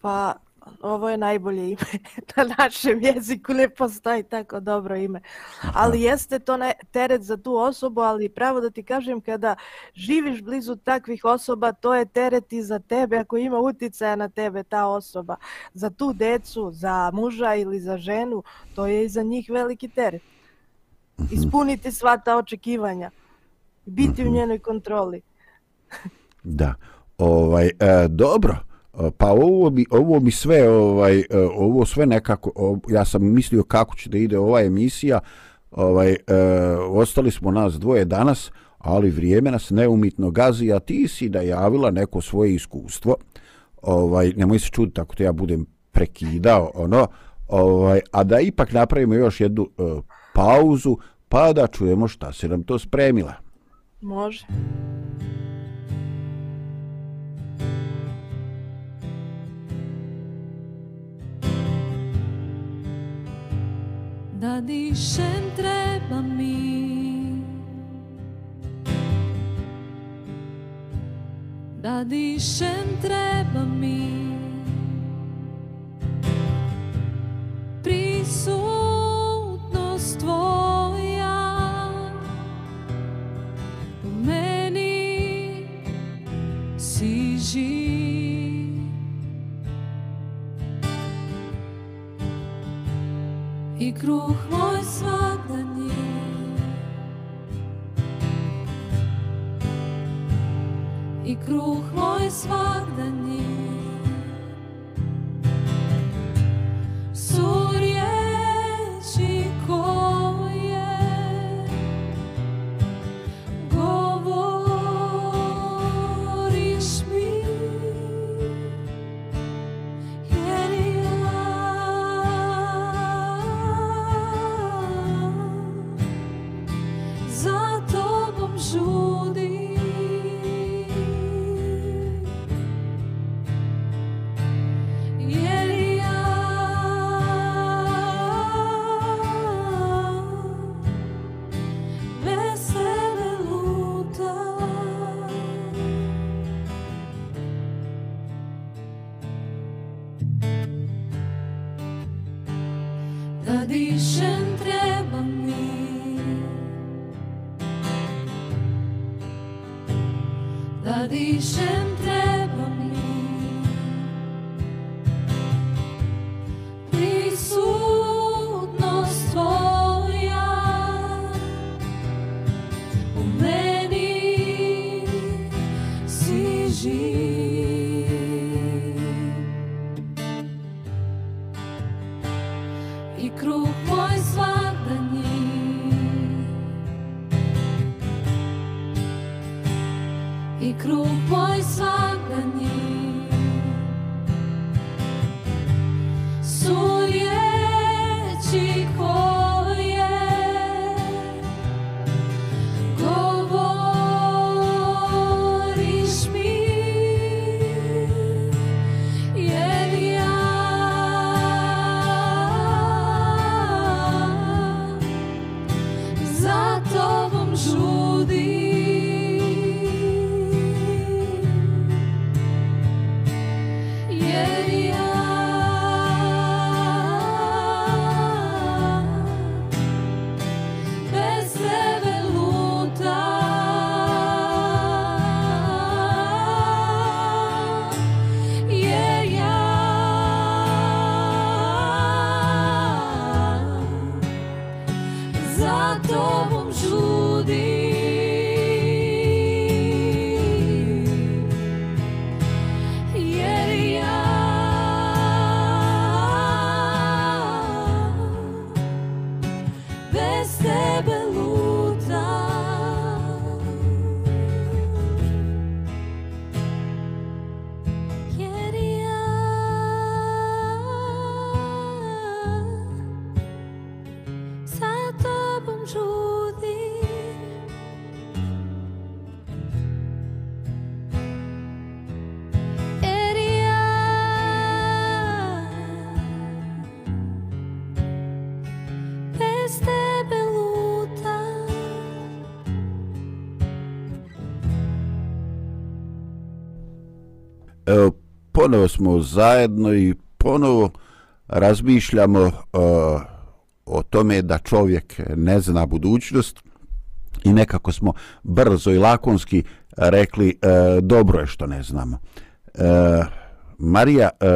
Pa, ovo je najbolje ime na našem jeziku, ne postoji tako dobro ime. Ali jeste to ne, teret za tu osobu, ali pravo da ti kažem, kada živiš blizu takvih osoba, to je teret i za tebe, ako ima uticaja na tebe ta osoba. Za tu decu, za muža ili za ženu, to je i za njih veliki teret. Mhm. ispuniti sva ta očekivanja. biti u njenoj kontroli. Da. Ovaj e, dobro. E, Pa ovo bi, ovo bi sve ovaj e, ovo sve nekako ja sam mislio kako će da ide ova emisija. Ovaj e, ostali smo nas dvoje danas, ali vrijeme nas neumitno gazi, a ti si da javila neko svoje iskustvo. Ovaj nemoj se čuditi ako te ja budem prekidao, ono, ovaj a da ipak napravimo još jednu e, pauzu, pa da čujemo šta se nam to spremila. Može. Da dišem treba mi Da dišem treba mi Da dišem I Evo, ponovo smo zajedno i ponovo razmišljamo e, o tome da čovjek ne zna budućnost i nekako smo brzo i lakonski rekli e, dobro je što ne znamo. E, Marija, e,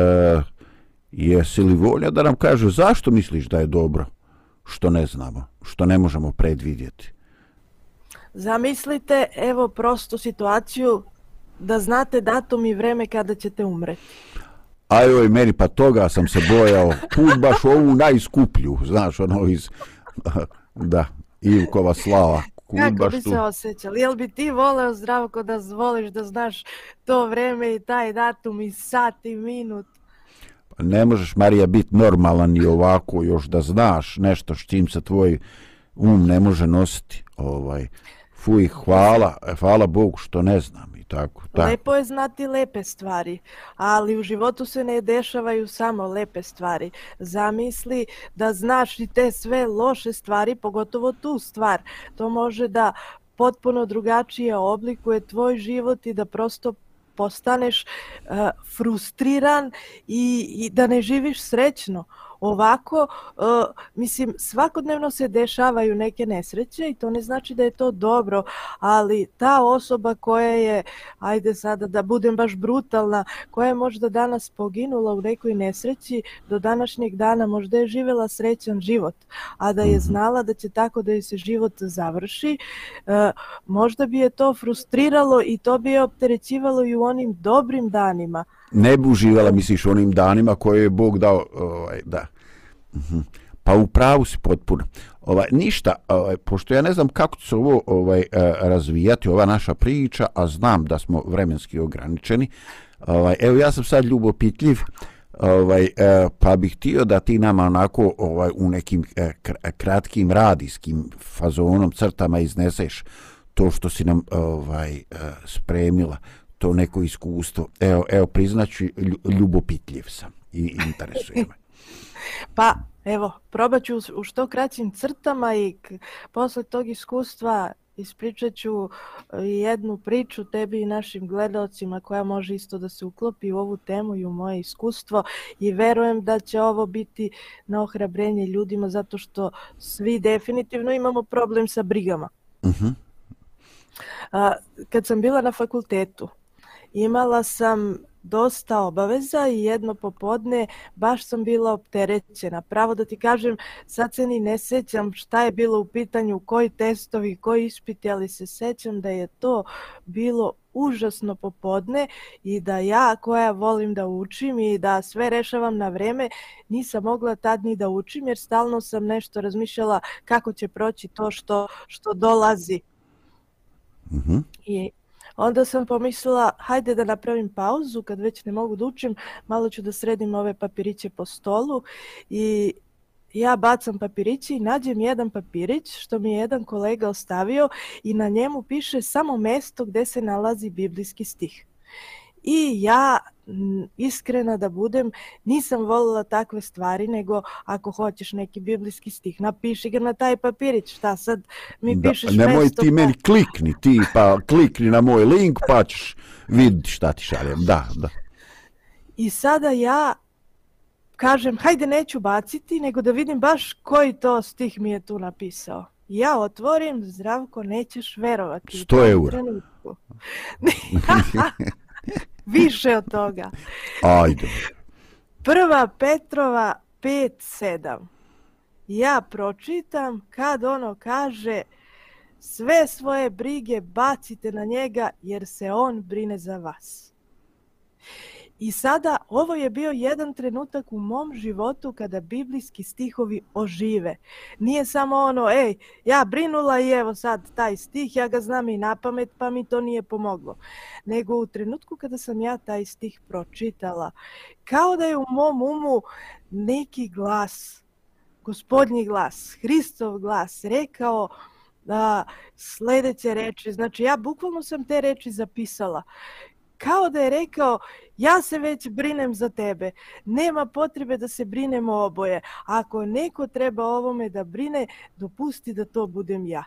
jesi li volja da nam kaže zašto misliš da je dobro što ne znamo, što ne možemo predvidjeti? Zamislite, evo prostu situaciju da znate datum i vreme kada ćete umreti. Ajoj, meni pa toga sam se bojao. Kud baš ovu najskuplju, znaš, ono iz... Da, Ivkova slava. Kud Kako baš bi tu. se osjećali? Jel bi ti voleo zdravko da voliš da znaš to vreme i taj datum i sat i minut? Ne možeš, Marija, biti normalan i ovako još da znaš nešto s čim se tvoj um ne može nositi. Ovaj. Fuj, hvala, hvala Bogu što ne znam tako. tako. Lepo je znati lepe stvari, ali u životu se ne dešavaju samo lepe stvari. Zamisli da znaš i te sve loše stvari, pogotovo tu stvar. To može da potpuno drugačije oblikuje tvoj život i da prosto postaneš uh, frustriran i, i da ne živiš srećno. Ovako, uh, mislim, svakodnevno se dešavaju neke nesreće i to ne znači da je to dobro, ali ta osoba koja je, ajde sada da budem baš brutalna, koja je možda danas poginula u nekoj nesreći, do današnjeg dana možda je živjela srećan život, a da je znala da će tako da je se život završi, uh, možda bi je to frustriralo i to bi je opterećivalo i u onim dobrim danima. Ne bi uživala, misliš, onim danima koje je Bog dao, ovaj, da. Mhm. Pa u pravu si potpuno. Ovaj, ništa, ovaj, pošto ja ne znam kako će se ovo ovaj, e, razvijati, ova naša priča, a znam da smo vremenski ograničeni, ovaj, evo ja sam sad ljubopitljiv, ovaj, e, pa bih htio da ti nama onako ovaj, u nekim e, kratkim radijskim fazonom, crtama izneseš to što si nam ovaj, spremila, to neko iskustvo. Evo, evo priznaću, lju- ljubopitljiv sam i interesuje me. Pa, evo, probat ću u što kraćim crtama i posle tog iskustva ispričat ću e, jednu priču tebi i našim gledalcima koja može isto da se uklopi u ovu temu i u moje iskustvo i verujem da će ovo biti na ohrabrenje ljudima zato što svi definitivno imamo problem sa brigama. Mhm. A, kad sam bila na fakultetu, imala sam dosta obaveza i jedno popodne baš sam bila opterećena. Pravo da ti kažem, sad se ni ne sećam šta je bilo u pitanju, koji testovi, koji ispiti, ali se sećam da je to bilo užasno popodne i da ja koja volim da učim i da sve rešavam na vreme, nisam mogla tad ni da učim jer stalno sam nešto razmišljala kako će proći to što, što dolazi. Mhm. I onda sam pomislila, hajde da napravim pauzu, kad već ne mogu da učim, malo ću da sredim ove papiriće po stolu i ja bacam papiriće i nađem jedan papirić što mi je jedan kolega ostavio i na njemu piše samo mesto gde se nalazi biblijski stih. I ja, m, iskrena da budem, nisam volila takve stvari, nego ako hoćeš neki biblijski stih, napiši ga na taj papirić, šta sad mi Da, pišeš nemoj mesto, ti pa- meni klikni, ti pa klikni na moj link pa ćeš vidjeti šta ti šaljem. Da, da. I sada ja kažem, hajde neću baciti, nego da vidim baš koji to stih mi je tu napisao. Ja otvorim, zdravko, nećeš verovati. u 100 tom eura. Više od toga. Ajde. Prva Petrova 5.7. Ja pročitam kad ono kaže sve svoje brige bacite na njega jer se on brine za vas. I sada ovo je bio jedan trenutak u mom životu kada biblijski stihovi ožive. Nije samo ono, ej, ja brinula i evo sad taj stih, ja ga znam i na pamet, pa mi to nije pomoglo. Nego u trenutku kada sam ja taj stih pročitala, kao da je u mom umu neki glas, gospodnji glas, Hristov glas, rekao da sledeće reči, znači ja bukvalno sam te reči zapisala, kao da je rekao, ja se već brinem za tebe, nema potrebe da se brinemo oboje, ako neko treba ovome da brine, dopusti da to budem ja.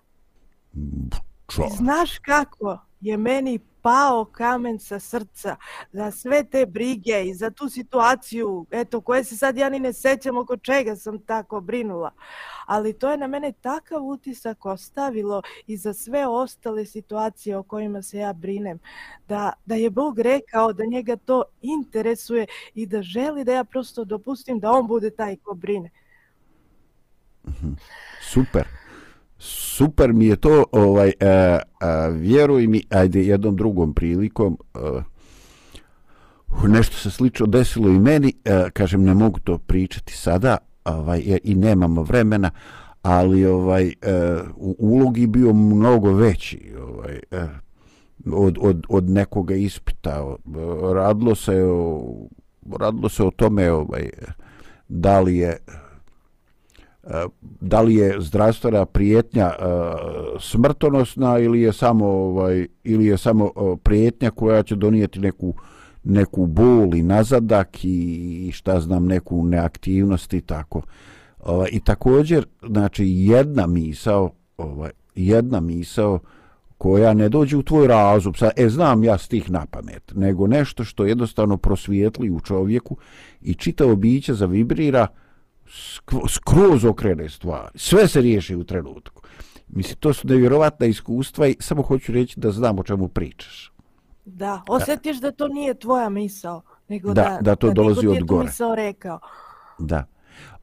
Čo? Znaš kako je meni pao kamen sa srca za sve te brige i za tu situaciju, eto, koje se sad ja ni ne sećam oko čega sam tako brinula. Ali to je na mene takav utisak ostavilo i za sve ostale situacije o kojima se ja brinem. Da, da je Bog rekao da njega to interesuje i da želi da ja prosto dopustim da on bude taj ko brine. Super super mi je to, ovaj, e, a, vjeruj mi, ajde jednom drugom prilikom, e, nešto se slično desilo i meni, e, kažem, ne mogu to pričati sada, ovaj, e, i nemamo vremena, ali ovaj e, u ulogi bio mnogo veći ovaj e, od, od, od nekoga ispita. Radilo se o, radilo se o tome ovaj da li je Eh, da li je zdravstvena prijetnja uh, smrtonosna ili je samo ovaj ili je samo uh, prijetnja koja će donijeti neku neku bol i nazadak i šta znam neku neaktivnost i tako. Uh, Ovaj, I također, znači, jedna misao, ovaj, jedna misao koja ne dođe u tvoj razum, sa, e, znam ja stih na pamet, nego nešto što jednostavno prosvijetli u čovjeku i čitavo biće zavibrira, skroz okrene stvari. Sve se riješi u trenutku. Mislim, to su nevjerovatna iskustva i samo hoću reći da znam o čemu pričaš. Da, osjetiš da, da to nije tvoja misao, nego da, da, da to da dolazi od gore. misao rekao. Da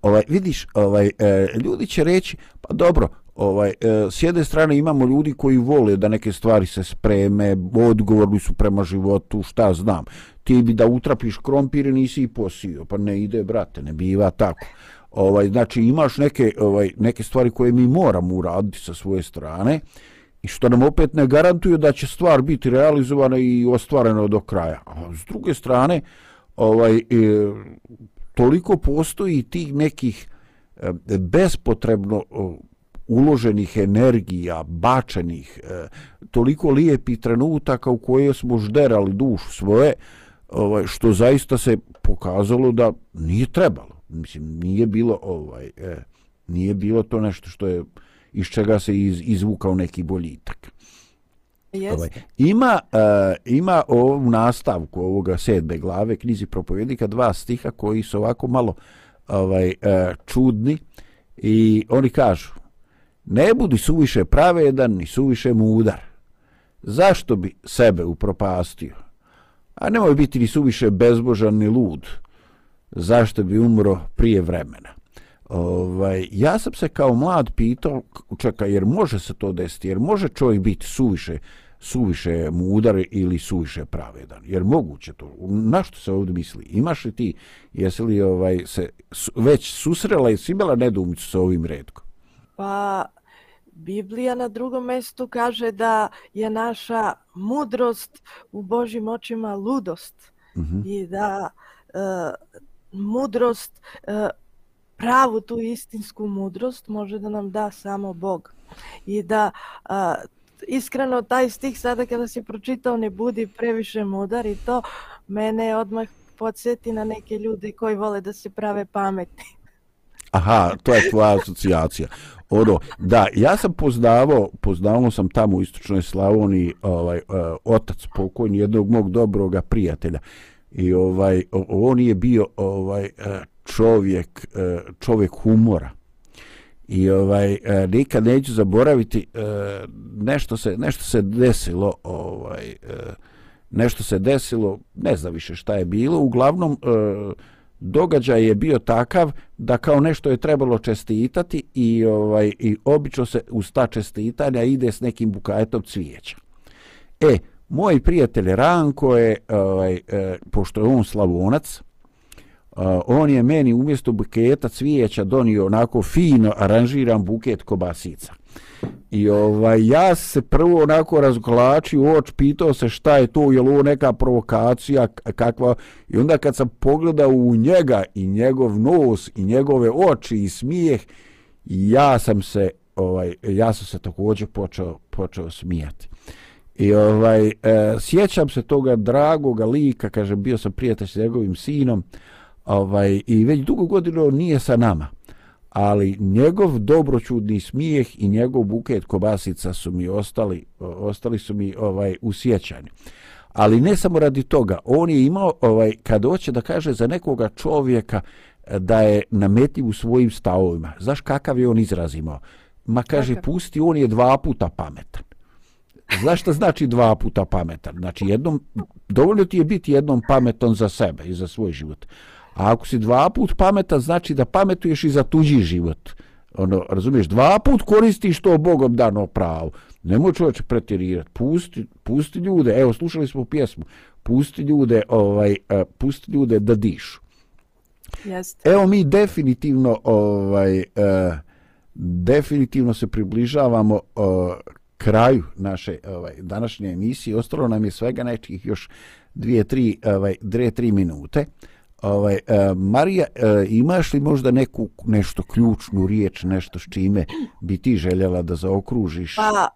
ovaj vidiš ovaj e, ljudi će reći pa dobro ovaj e, s jedne strane imamo ljudi koji vole da neke stvari se spreme odgovorni su prema životu šta znam ti bi da utrapiš krompir nisi i posio pa ne ide brate ne biva tako ovaj znači imaš neke ovaj neke stvari koje mi moramo uraditi sa svoje strane i što nam opet ne garantuju da će stvar biti realizovana i ostvarena do kraja a s druge strane ovaj e, toliko postoji tih nekih e, bespotrebno uloženih energija, bačenih, e, toliko lijepih trenutaka u koje smo žderali dušu svoje, ovaj, što zaista se pokazalo da nije trebalo. Mislim, nije bilo ovaj, e, nije bilo to nešto što je iz čega se iz, izvukao neki boljitak. Yes. Ovaj, ima, uh, ima u nastavku ovoga sedme glave knjizi propovjednika dva stiha koji su ovako malo ovaj uh, čudni i oni kažu ne budi suviše pravedan ni suviše mudar. Zašto bi sebe upropastio? A nemoj biti ni suviše bezbožan ni lud. Zašto bi umro prije vremena? Ovaj, ja sam se kao mlad pitao, čekaj, jer može se to desiti, jer može čovjek biti suviše, suviše mudar ili suviše pravedan, jer moguće to, na što se ovdje misli, imaš li ti, jesi li ovaj, se već susrela i si imala nedumicu sa ovim redkom? Pa, Biblija na drugom mjestu kaže da je naša mudrost u Božim očima ludost uh mhm. -huh. i da uh, mudrost e, pravu tu istinsku mudrost može da nam da samo Bog. I da a, iskreno taj stih sada kada si pročitao ne budi previše mudar i to mene odmah podsjeti na neke ljude koji vole da se prave pametni. Aha, to je tvoja asocijacija. Ono, da, ja sam poznavao, poznavao sam tamo u istočnoj Slavoniji ovaj, uh, otac pokojni jednog mog dobroga prijatelja. I ovaj on je bio ovaj e, čovjek, e, čovjek humora. I ovaj e, nikad neću zaboraviti nešto se nešto se desilo, ovaj nešto se desilo, ne znam više šta je bilo, uglavnom događaj je bio takav da kao nešto je trebalo čestitati i ovaj i obično se uz ta čestitanja ide s nekim bukajetom cvijeća. E, moj prijatelj Ranko je, ovaj, e, pošto je on slavonac, e, on je meni umjesto buketa cvijeća donio onako fino aranžiran buket kobasica. I ovaj, ja se prvo onako razglači u oč, pitao se šta je to, je li ovo neka provokacija, kakva. I onda kad sam pogledao u njega i njegov nos i njegove oči i smijeh, ja sam se, ovaj, ja sam se također počeo, počeo smijati. I ovaj, e, sjećam se toga dragoga lika, kaže, bio sam prijatelj s njegovim sinom, ovaj, i već dugo godina nije sa nama. Ali njegov dobročudni smijeh i njegov buket kobasica su mi ostali, ostali su mi ovaj u sjećanju. Ali ne samo radi toga, on je imao, ovaj, kad hoće da kaže za nekoga čovjeka eh, da je nametljiv u svojim stavovima, znaš kakav je on izraz imao? Ma kaže, pusti, on je dva puta pametan. Znaš šta znači dva puta pametan? Znači, jednom, dovoljno ti je biti jednom pametan za sebe i za svoj život. A ako si dva put pametan, znači da pametuješ i za tuđi život. ono, razumiješ, dva put koristiš to Bogom dano pravo. Nemoj čovječe pretjerirati, pusti, pusti ljude, evo, slušali smo pjesmu, pusti ljude, ovaj, uh, pusti ljude da dišu. Jeste. Evo mi definitivno ovaj uh, definitivno se približavamo uh, kraju naše ovaj današnje emisije. Ostalo nam je svega nekih još dvije, tri, ovaj, dvije, tri minute. Ovaj, uh, Marija, uh, imaš li možda neku nešto ključnu riječ, nešto s čime bi ti željela da zaokružiš? Pa,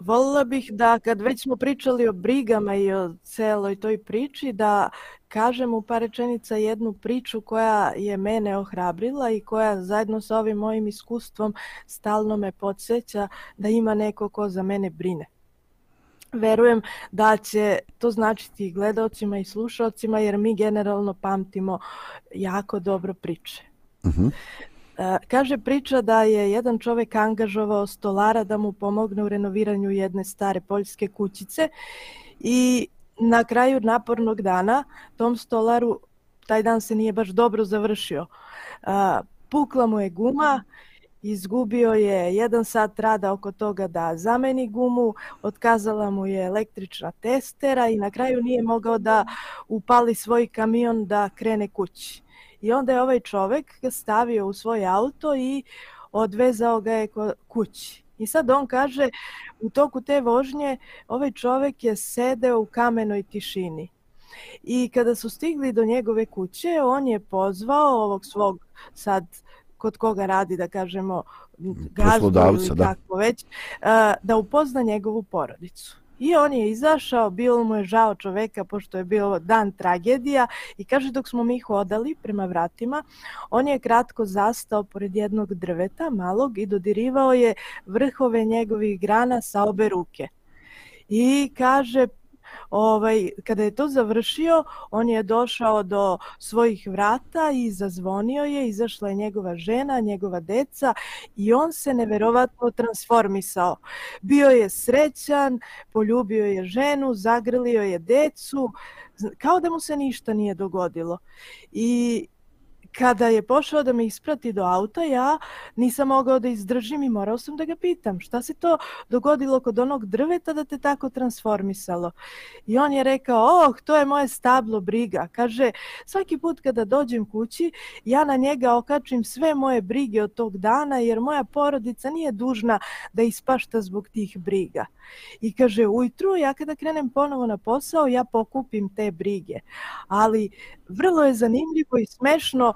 volila bih da kad već smo pričali o brigama i o celoj toj priči, da kažem u par rečenica jednu priču koja je mene ohrabrila i koja zajedno sa ovim mojim iskustvom stalno me podsjeća da ima neko ko za mene brine. Verujem da će to značiti i gledalcima i slušalcima jer mi generalno pamtimo jako dobro priče. Uh -huh. E, kaže priča da je jedan čovek angažovao stolara da mu pomogne u renoviranju jedne stare poljske kućice i na kraju napornog dana tom stolaru taj dan se nije baš dobro završio. E, pukla mu je guma, izgubio je jedan sat rada oko toga da zameni gumu, otkazala mu je električna testera i na kraju nije mogao da upali svoj kamion da krene kući. I onda je ovaj čovek ga stavio u svoj auto i odvezao ga je kući. I sad on kaže, u toku te vožnje, ovaj čovek je sedeo u kamenoj tišini. I kada su stigli do njegove kuće, on je pozvao ovog svog sad kod koga radi, da kažemo, gazdu ili kako već, da upozna njegovu porodicu. I on je izašao, bilo mu je žao čoveka pošto je bio dan tragedija i kaže dok smo mi hodali prema vratima, on je kratko zastao pored jednog drveta malog i dodirivao je vrhove njegovih grana sa obe ruke. I kaže, ovaj, kada je to završio, on je došao do svojih vrata i zazvonio je, izašla je njegova žena, njegova deca i on se neverovatno transformisao. Bio je srećan, poljubio je ženu, zagrlio je decu, kao da mu se ništa nije dogodilo. I kada je pošao da me isprati do auta, ja nisam mogao da izdržim i morao sam da ga pitam šta se to dogodilo kod onog drveta da te tako transformisalo. I on je rekao, oh, to je moje stablo briga. Kaže, svaki put kada dođem kući, ja na njega okačim sve moje brige od tog dana, jer moja porodica nije dužna da ispašta zbog tih briga. I kaže, ujutru, ja kada krenem ponovo na posao, ja pokupim te brige. Ali vrlo je zanimljivo i smešno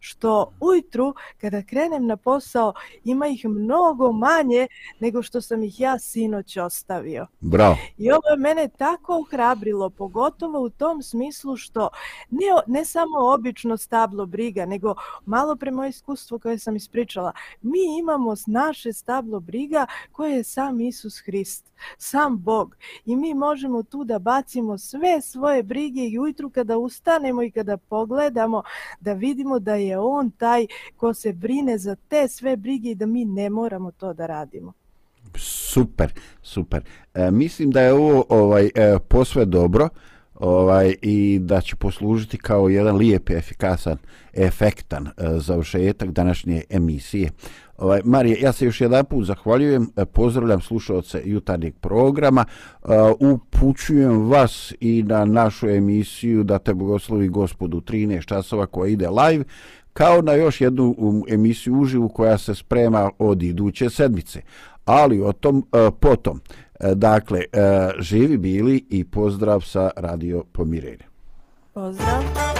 što ujutru kada krenem na posao ima ih mnogo manje nego što sam ih ja sinoć ostavio. Bravo. I ovo je mene tako ohrabrilo, pogotovo u tom smislu što ne, ne samo obično stablo briga, nego malo pre moje iskustvo koje sam ispričala, mi imamo naše stablo briga koje je sam Isus Hrist, sam Bog. I mi možemo tu da bacimo sve svoje brige i ujutru kada ustanemo i kada pogledamo da vidimo da je on taj ko se brine za te sve brige i da mi ne moramo to da radimo. Super, super. E, mislim da je ovo ovaj e, posve dobro ovaj i da će poslužiti kao jedan lijep efikasan efektan e, završetak današnje emisije. Ovaj Marije, ja se još jedan put zahvaljujem, e, pozdravljam slušalce jutarnjeg programa, e, upućujem vas i na našu emisiju da te blagoslovi gospodu 13 časova koja ide live kao na još jednu um, emisiju uživu koja se sprema od iduće sedmice. Ali o tom e, potom. E, dakle, e, živi bili i pozdrav sa Radio Pomirenja. Pozdrav.